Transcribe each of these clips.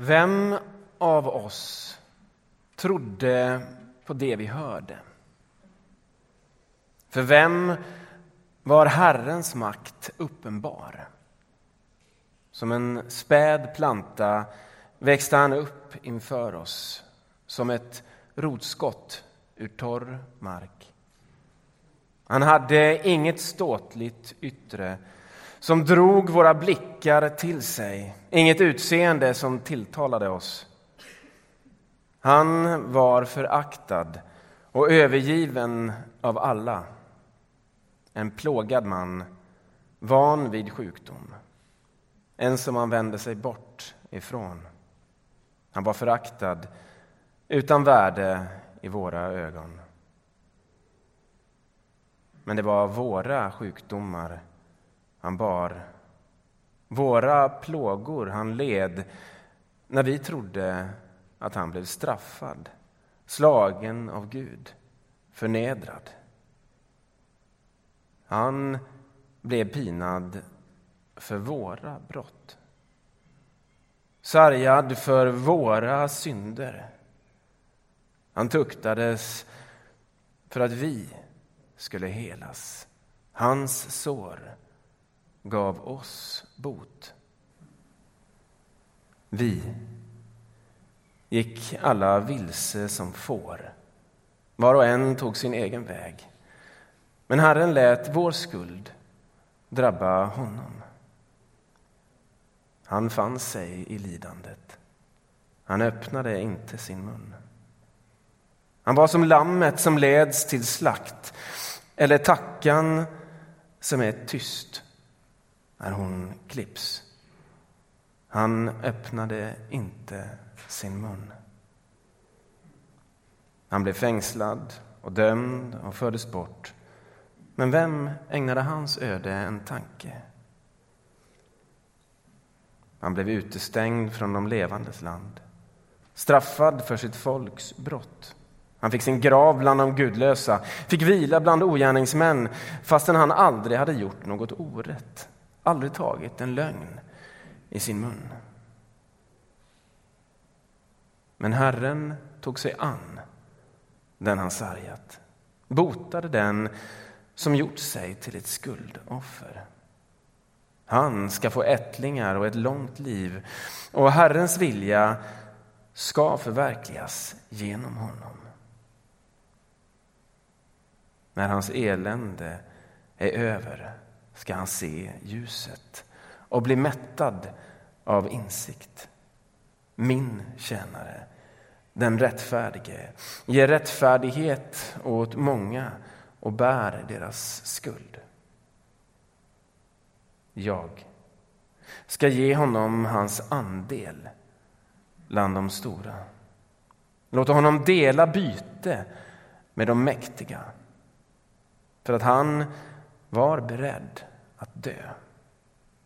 Vem av oss trodde på det vi hörde? För vem var Herrens makt uppenbar? Som en späd planta växte han upp inför oss som ett rotskott ur torr mark. Han hade inget ståtligt yttre som drog våra blickar till sig, inget utseende som tilltalade oss. Han var föraktad och övergiven av alla. En plågad man, van vid sjukdom. En som man vände sig bort ifrån. Han var föraktad, utan värde i våra ögon. Men det var våra sjukdomar han bar, våra plågor han led när vi trodde att han blev straffad, slagen av Gud, förnedrad. Han blev pinad för våra brott. Sargad för våra synder. Han tuktades för att vi skulle helas. Hans sår gav oss bot. Vi gick alla vilse som får. Var och en tog sin egen väg. Men Herren lät vår skuld drabba honom. Han fann sig i lidandet. Han öppnade inte sin mun. Han var som lammet som leds till slakt eller tackan som är tyst när hon klipps. Han öppnade inte sin mun. Han blev fängslad och dömd och fördes bort. Men vem ägnade hans öde en tanke? Han blev utestängd från de levandes land, straffad för sitt folks brott. Han fick sin grav bland de gudlösa, fick vila bland ogärningsmän fastän han aldrig hade gjort något orätt, aldrig tagit en lögn i sin mun. Men Herren tog sig an den han sargat, botade den som gjort sig till ett skuldoffer. Han ska få ättlingar och ett långt liv och Herrens vilja ska förverkligas genom honom. När hans elände är över ska han se ljuset och bli mättad av insikt. Min tjänare, den rättfärdige, ger rättfärdighet åt många och bär deras skuld. Jag ska ge honom hans andel bland de stora. Låta honom dela byte med de mäktiga för att han var beredd att dö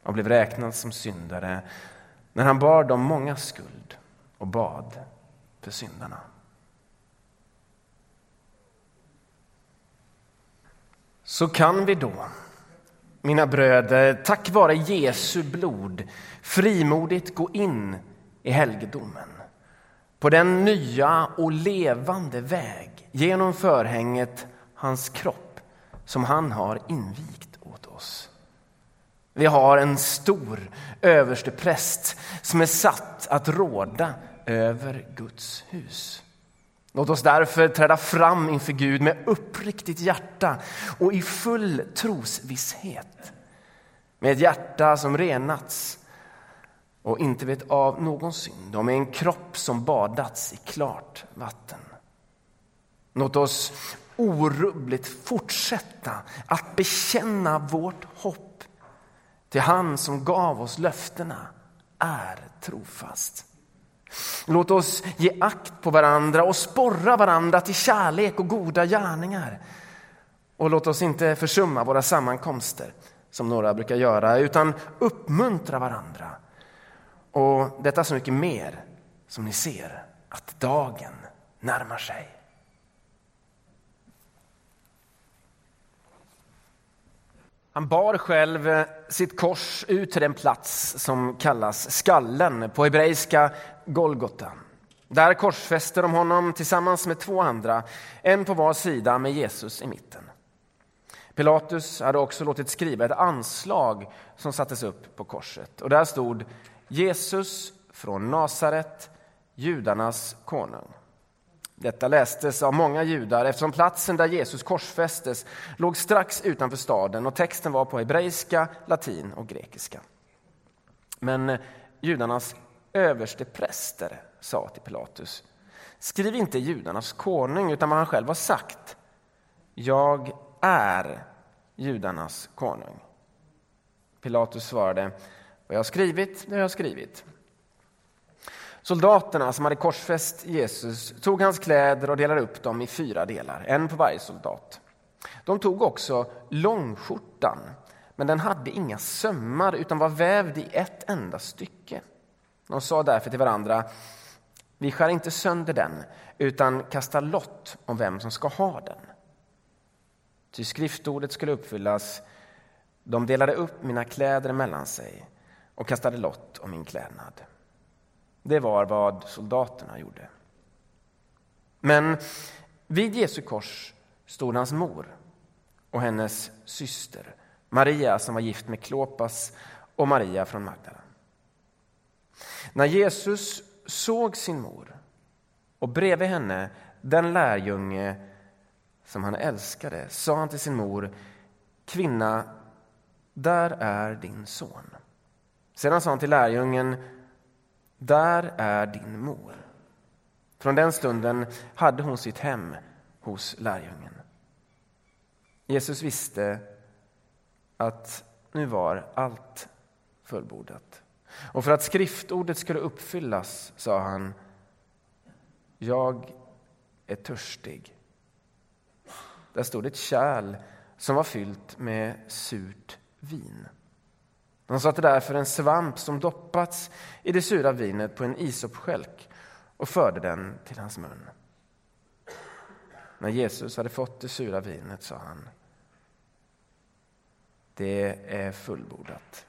och blev räknad som syndare när han bar de många skuld och bad för syndarna. Så kan vi då, mina bröder, tack vare Jesu blod frimodigt gå in i helgedomen på den nya och levande väg genom förhänget, hans kropp, som han har invigt. Vi har en stor överste präst som är satt att råda över Guds hus. Låt oss därför träda fram inför Gud med uppriktigt hjärta och i full trosvisshet. Med ett hjärta som renats och inte vet av någon synd och med en kropp som badats i klart vatten. Låt oss orubbligt fortsätta att bekänna vårt hopp till han som gav oss löftena är trofast. Låt oss ge akt på varandra och sporra varandra till kärlek och goda gärningar. Och låt oss inte försumma våra sammankomster som några brukar göra, utan uppmuntra varandra. Och detta så mycket mer som ni ser att dagen närmar sig. Han bar själv eh, sitt kors ut till den plats som kallas skallen, på hebreiska Golgota. Där korsfäste de honom tillsammans med två andra, en på var sida med Jesus i mitten. Pilatus hade också låtit skriva ett anslag som sattes upp på korset. Och där stod Jesus från Nasaret, judarnas konung. Detta lästes av många judar eftersom platsen där Jesus korsfästes låg strax utanför staden och texten var på hebreiska, latin och grekiska. Men eh, judarnas överste präster sa till Pilatus Skriv inte judarnas konung utan vad han själv har sagt. Jag är judarnas konung. Pilatus svarade vad jag har skrivit, det har jag skrivit. Soldaterna som hade korsfäst Jesus tog hans kläder och delade upp dem i fyra delar, en på varje soldat. De tog också långskjortan, men den hade inga sömmar utan var vävd i ett enda stycke. De sa därför till varandra, vi skär inte sönder den utan kastar lott om vem som ska ha den. Ty skriftordet skulle uppfyllas, de delade upp mina kläder mellan sig och kastade lott om min klädnad. Det var vad soldaterna gjorde. Men vid Jesu kors stod hans mor och hennes syster Maria som var gift med Klopas och Maria från Magdala. När Jesus såg sin mor och bredvid henne den lärjunge som han älskade sa han till sin mor Kvinna, där är din son. Sedan sa han till lärjungen där är din mor. Från den stunden hade hon sitt hem hos lärjungen. Jesus visste att nu var allt fullbordat. Och för att skriftordet skulle uppfyllas sa han Jag är törstig. Där stod ett kärl som var fyllt med surt vin. De satte därför en svamp som doppats i det sura vinet på en isopskälk och förde den till hans mun. När Jesus hade fått det sura vinet sa han Det är fullbordat.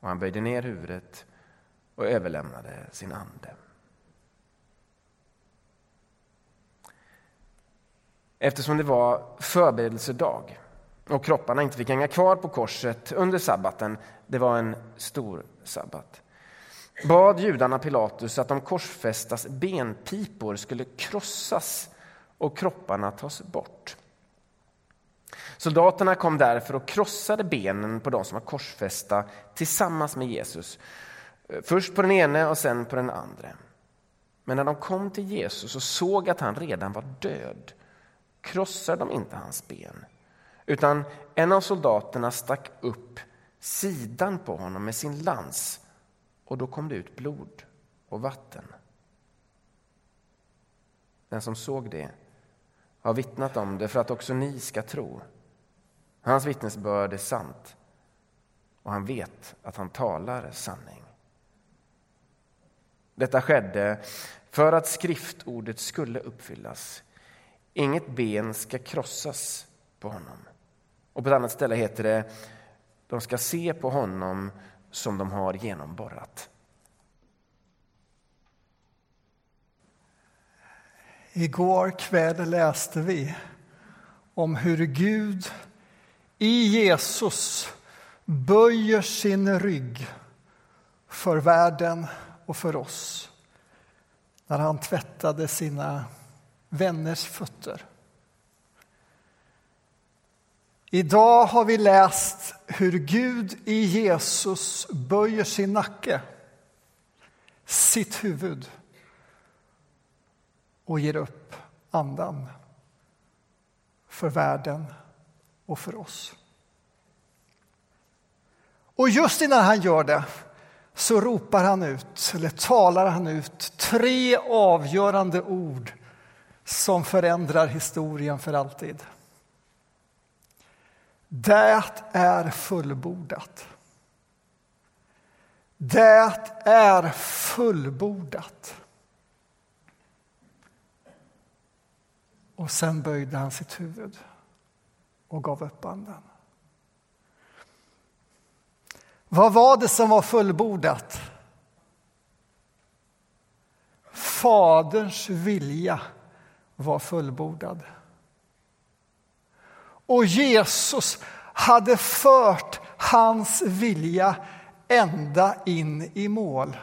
Och han böjde ner huvudet och överlämnade sin ande. Eftersom det var förberedelsedag och kropparna inte fick hänga kvar på korset under sabbaten, det var en stor sabbat, bad judarna Pilatus att de korsfästas benpipor skulle krossas och kropparna tas bort. Soldaterna kom därför och krossade benen på de som var korsfästa tillsammans med Jesus. Först på den ene och sen på den andra. Men när de kom till Jesus och såg att han redan var död krossade de inte hans ben utan en av soldaterna stack upp sidan på honom med sin lans och då kom det ut blod och vatten. Den som såg det har vittnat om det för att också ni ska tro. Hans vittnesbörd är sant och han vet att han talar sanning. Detta skedde för att skriftordet skulle uppfyllas. Inget ben ska krossas på honom. Och på ett annat ställe heter det de ska se på honom som de har genomborrat. Igår kväll läste vi om hur Gud i Jesus böjer sin rygg för världen och för oss när han tvättade sina vänners fötter. Idag har vi läst hur Gud i Jesus böjer sin nacke, sitt huvud och ger upp andan för världen och för oss. Och just innan han gör det så ropar han ut, eller talar han ut, tre avgörande ord som förändrar historien för alltid. Det är fullbordat. Det är fullbordat. Och sen böjde han sitt huvud och gav upp anden. Vad var det som var fullbordat? Faderns vilja var fullbordad. Och Jesus hade fört hans vilja ända in i mål.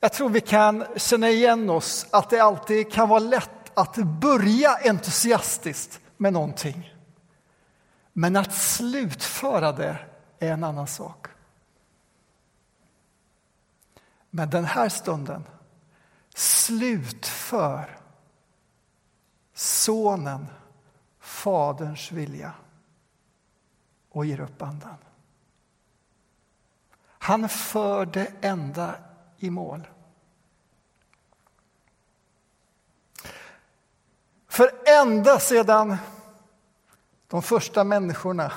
Jag tror vi kan känna igen oss att det alltid kan vara lätt att börja entusiastiskt med någonting. Men att slutföra det är en annan sak. Men den här stunden slutför Sonen Faderns vilja och ger upp andan. Han för det ända i mål. För ända sedan de första människorna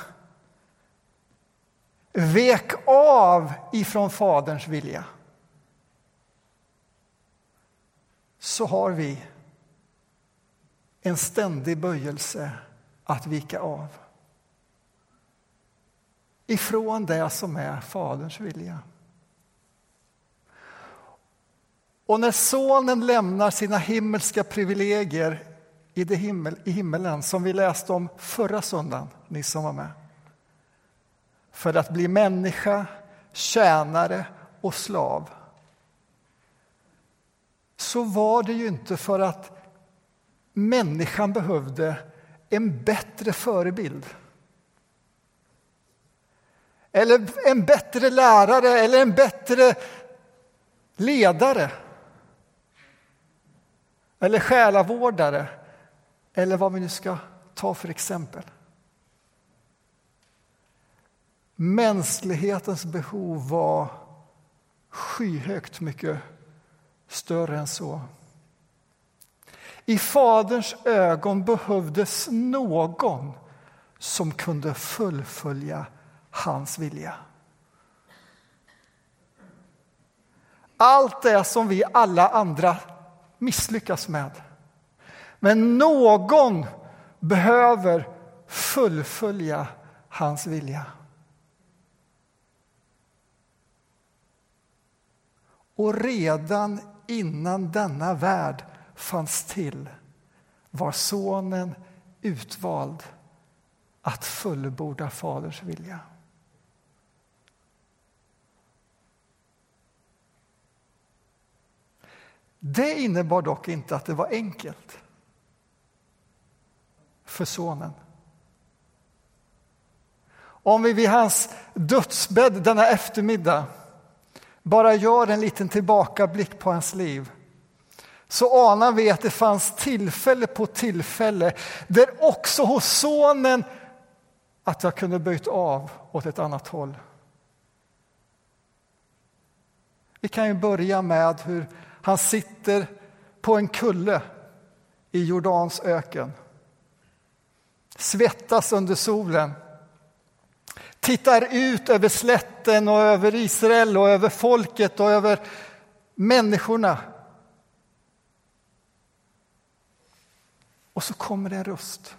vek av ifrån Faderns vilja så har vi en ständig böjelse att vika av ifrån det som är Faderns vilja. Och när Sonen lämnar sina himmelska privilegier i, det himmel, i himmelen som vi läste om förra söndagen, ni som var med för att bli människa, tjänare och slav så var det ju inte för att människan behövde en bättre förebild. Eller en bättre lärare eller en bättre ledare. Eller själavårdare. Eller vad vi nu ska ta för exempel. Mänsklighetens behov var skyhögt mycket större än så. I Faderns ögon behövdes någon som kunde fullfölja hans vilja. Allt det som vi alla andra misslyckas med. Men någon behöver fullfölja hans vilja. Och redan innan denna värld fanns till var Sonen utvald att fullborda Faderns vilja. Det innebar dock inte att det var enkelt för Sonen. Om vi vid hans dödsbädd denna eftermiddag bara gör en liten tillbakablick på hans liv så anar vi att det fanns tillfälle på tillfälle där också hos sonen att jag kunde böjt av åt ett annat håll. Vi kan ju börja med hur han sitter på en kulle i Jordans öken. Svettas under solen tittar ut över slätten och över Israel och över folket och över människorna. Och så kommer det en röst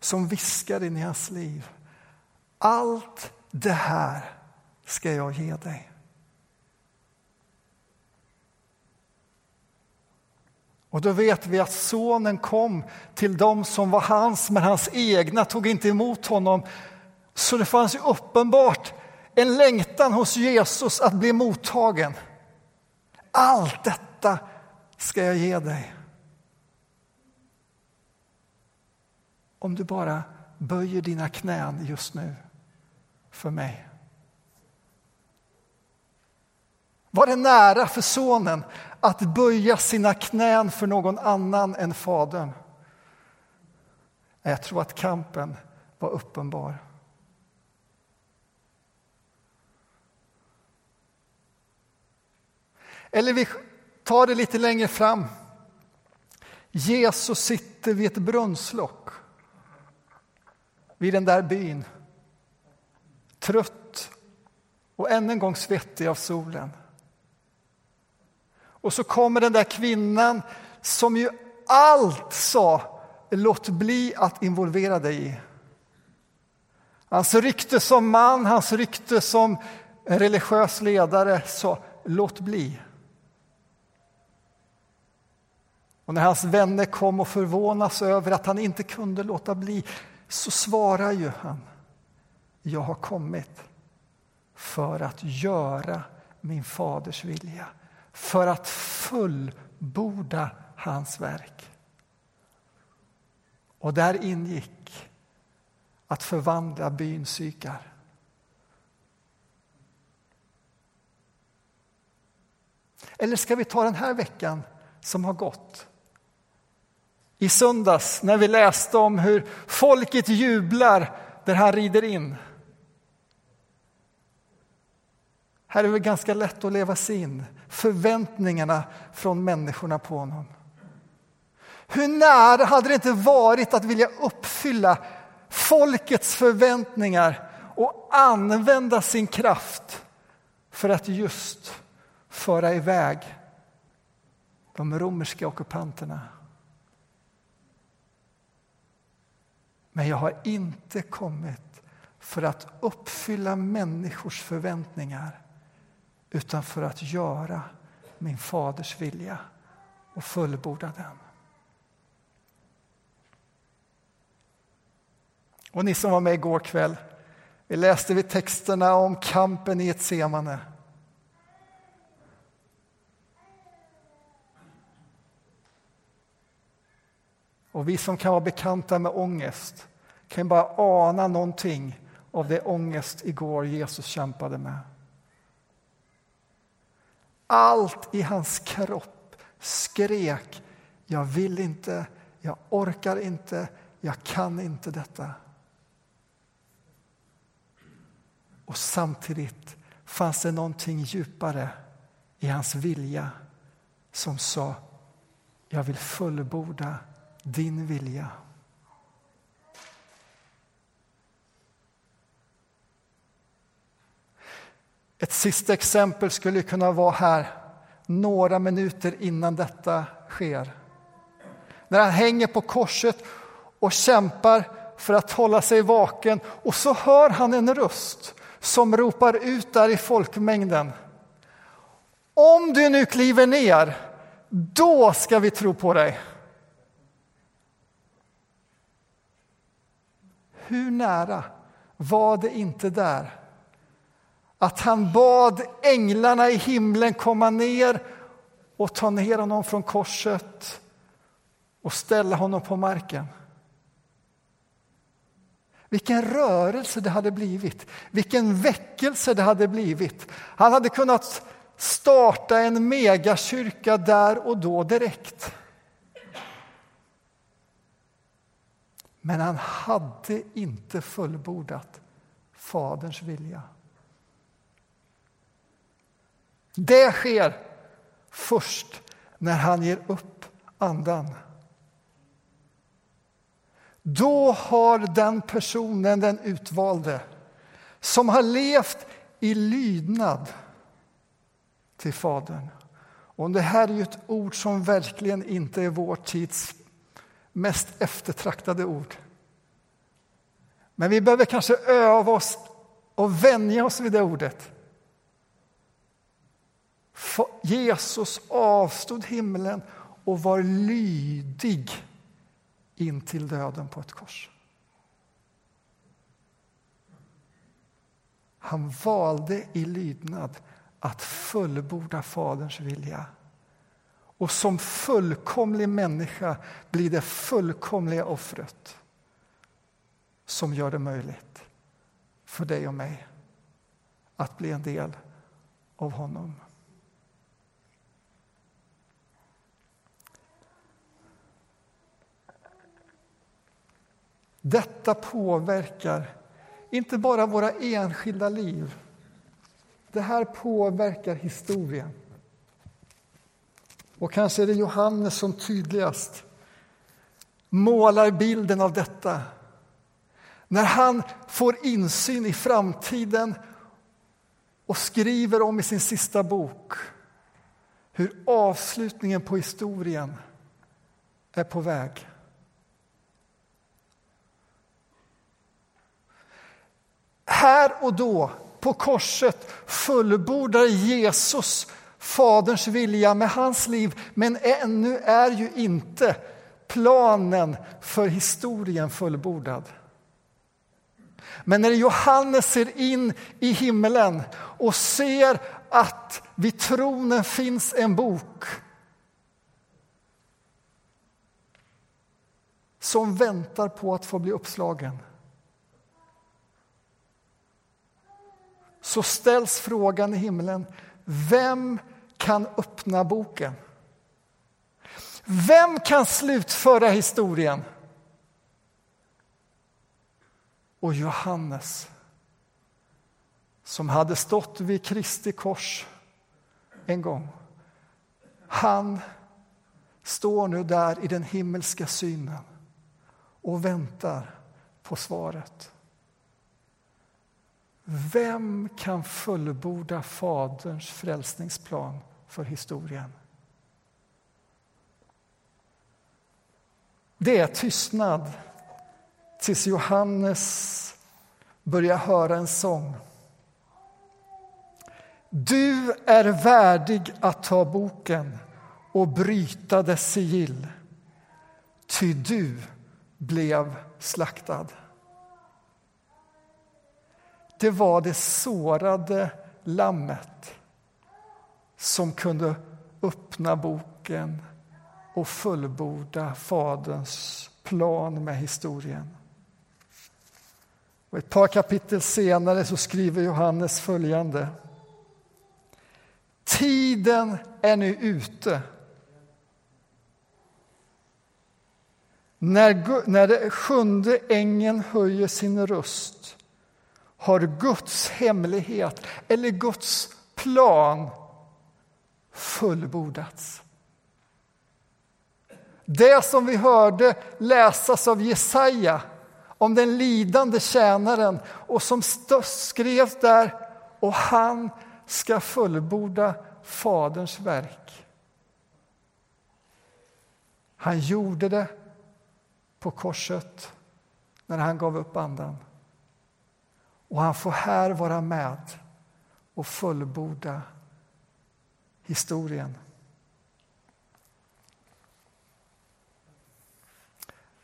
som viskar in i hans liv. Allt det här ska jag ge dig. Och då vet vi att sonen kom till dem som var hans, men hans egna tog inte emot honom. Så det fanns ju uppenbart en längtan hos Jesus att bli mottagen. Allt detta ska jag ge dig. Om du bara böjer dina knän just nu för mig. Var det nära för sonen att böja sina knän för någon annan än Fadern? Jag tror att kampen var uppenbar. Eller vi tar det lite längre fram. Jesus sitter vid ett brunnslock vid den där byn. Trött och än en gång svettig av solen. Och så kommer den där kvinnan som ju allt sa låt bli att involvera dig i. Hans rykte som man, hans rykte som religiös ledare sa låt bli. Och när hans vänner kom och förvånas över att han inte kunde låta bli så svarar ju han Jag har kommit för att göra min faders vilja, för att fullborda hans verk. Och där ingick att förvandla byn Sykar. Eller ska vi ta den här veckan som har gått? I söndags när vi läste om hur folket jublar där han rider in. Här är det ganska lätt att leva sig in förväntningarna från människorna på honom. Hur nära hade det inte varit att vilja uppfylla folkets förväntningar och använda sin kraft för att just föra iväg de romerska ockupanterna. Men jag har inte kommit för att uppfylla människors förväntningar utan för att göra min faders vilja och fullborda den. Och ni som var med igår kväll, vi läste vi texterna om kampen i ett semane. Och vi som kan vara bekanta med ångest kan bara ana någonting av det ångest igår Jesus kämpade med. Allt i hans kropp skrek jag vill inte, jag orkar inte, jag kan inte detta. Och samtidigt fanns det någonting djupare i hans vilja som sa jag vill fullborda din vilja. Ett sista exempel skulle kunna vara här, några minuter innan detta sker. När han hänger på korset och kämpar för att hålla sig vaken och så hör han en röst som ropar ut där i folkmängden. Om du nu kliver ner, då ska vi tro på dig. Hur nära var det inte där att han bad änglarna i himlen komma ner och ta ner honom från korset och ställa honom på marken. Vilken rörelse det hade blivit, vilken väckelse det hade blivit. Han hade kunnat starta en megakyrka där och då direkt. Men han hade inte fullbordat Faderns vilja. Det sker först när han ger upp andan. Då har den personen, den utvalde, som har levt i lydnad till Fadern. Och det här är ju ett ord som verkligen inte är vår tids mest eftertraktade ord. Men vi behöver kanske öva oss och vänja oss vid det ordet. Jesus avstod himlen och var lydig in till döden på ett kors. Han valde i lydnad att fullborda Faderns vilja. Och som fullkomlig människa blir det fullkomliga offret som gör det möjligt för dig och mig att bli en del av honom. Detta påverkar inte bara våra enskilda liv. Det här påverkar historien. Och kanske är det Johannes som tydligast målar bilden av detta. När han får insyn i framtiden och skriver om i sin sista bok hur avslutningen på historien är på väg. Här och då, på korset, fullbordar Jesus Faderns vilja med hans liv, men ännu är ju inte planen för historien fullbordad. Men när Johannes ser in i himlen och ser att vid tronen finns en bok som väntar på att få bli uppslagen så ställs frågan i himlen vem kan öppna boken? Vem kan slutföra historien? Och Johannes, som hade stått vid Kristi kors en gång, han står nu där i den himmelska synen och väntar på svaret. Vem kan fullborda Faderns frälsningsplan för historien? Det är tystnad tills Johannes börjar höra en sång. Du är värdig att ta boken och bryta dess sigill, ty du blev slaktad. Det var det sårade lammet som kunde öppna boken och fullborda Faderns plan med historien. Och ett par kapitel senare så skriver Johannes följande. Tiden är nu ute. När, när det sjunde ängeln höjer sin röst har Guds hemlighet eller Guds plan fullbordats. Det som vi hörde läsas av Jesaja om den lidande tjänaren och som skrevs där och han ska fullborda Faderns verk. Han gjorde det på korset när han gav upp andan. Och han får här vara med och fullborda historien.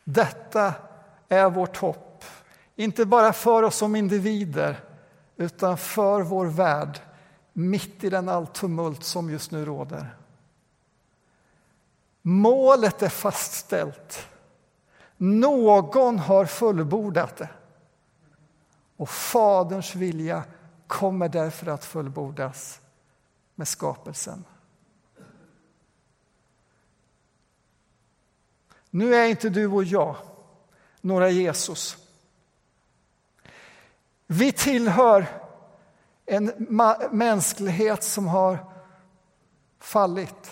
Detta är vårt hopp, inte bara för oss som individer utan för vår värld mitt i den allt tumult som just nu råder. Målet är fastställt. Någon har fullbordat det. Och Faderns vilja kommer därför att fullbordas med skapelsen. Nu är inte du och jag några Jesus. Vi tillhör en mänsklighet som har fallit.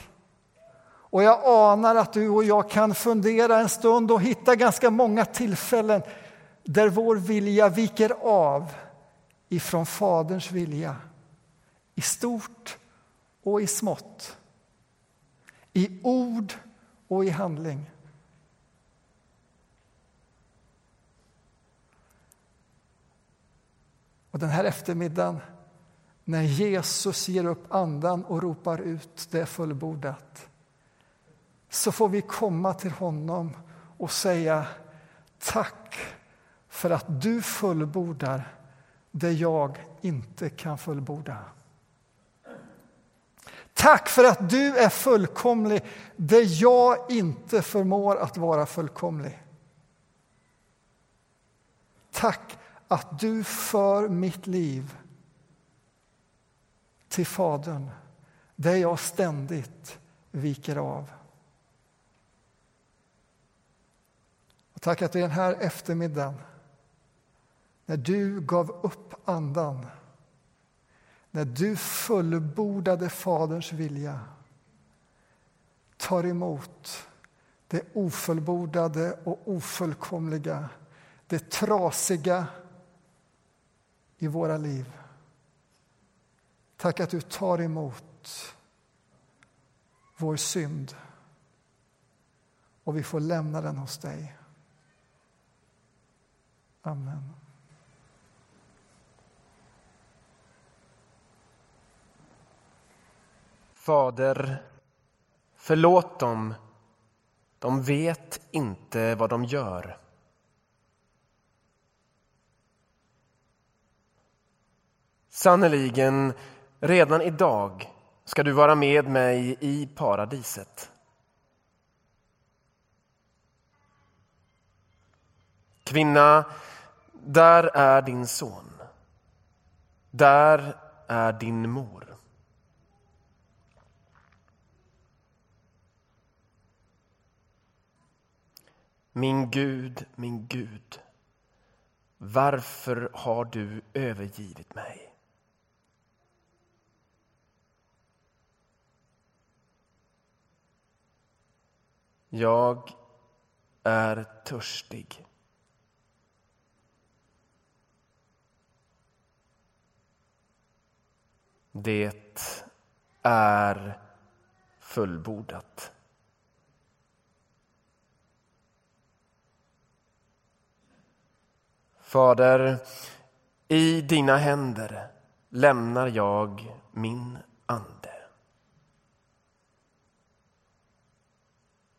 Och jag anar att du och jag kan fundera en stund och hitta ganska många tillfällen där vår vilja viker av ifrån Faderns vilja i stort och i smått, i ord och i handling. Och den här eftermiddagen när Jesus ger upp andan och ropar ut det är fullbordat så får vi komma till honom och säga tack för att du fullbordar det jag inte kan fullborda. Tack för att du är fullkomlig där jag inte förmår att vara fullkomlig. Tack att du för mitt liv till Fadern där jag ständigt viker av. Och tack att det är den här eftermiddagen när du gav upp andan när du fullbordade Faderns vilja tar emot det ofullbordade och ofullkomliga, det trasiga i våra liv. Tack att du tar emot vår synd och vi får lämna den hos dig. Amen. Fader, förlåt dem. De vet inte vad de gör. Sannerligen, redan idag ska du vara med mig i paradiset. Kvinna, där är din son. Där är din mor. Min Gud, min Gud, varför har du övergivit mig? Jag är törstig. Det är fullbordat. Fader, i dina händer lämnar jag min ande.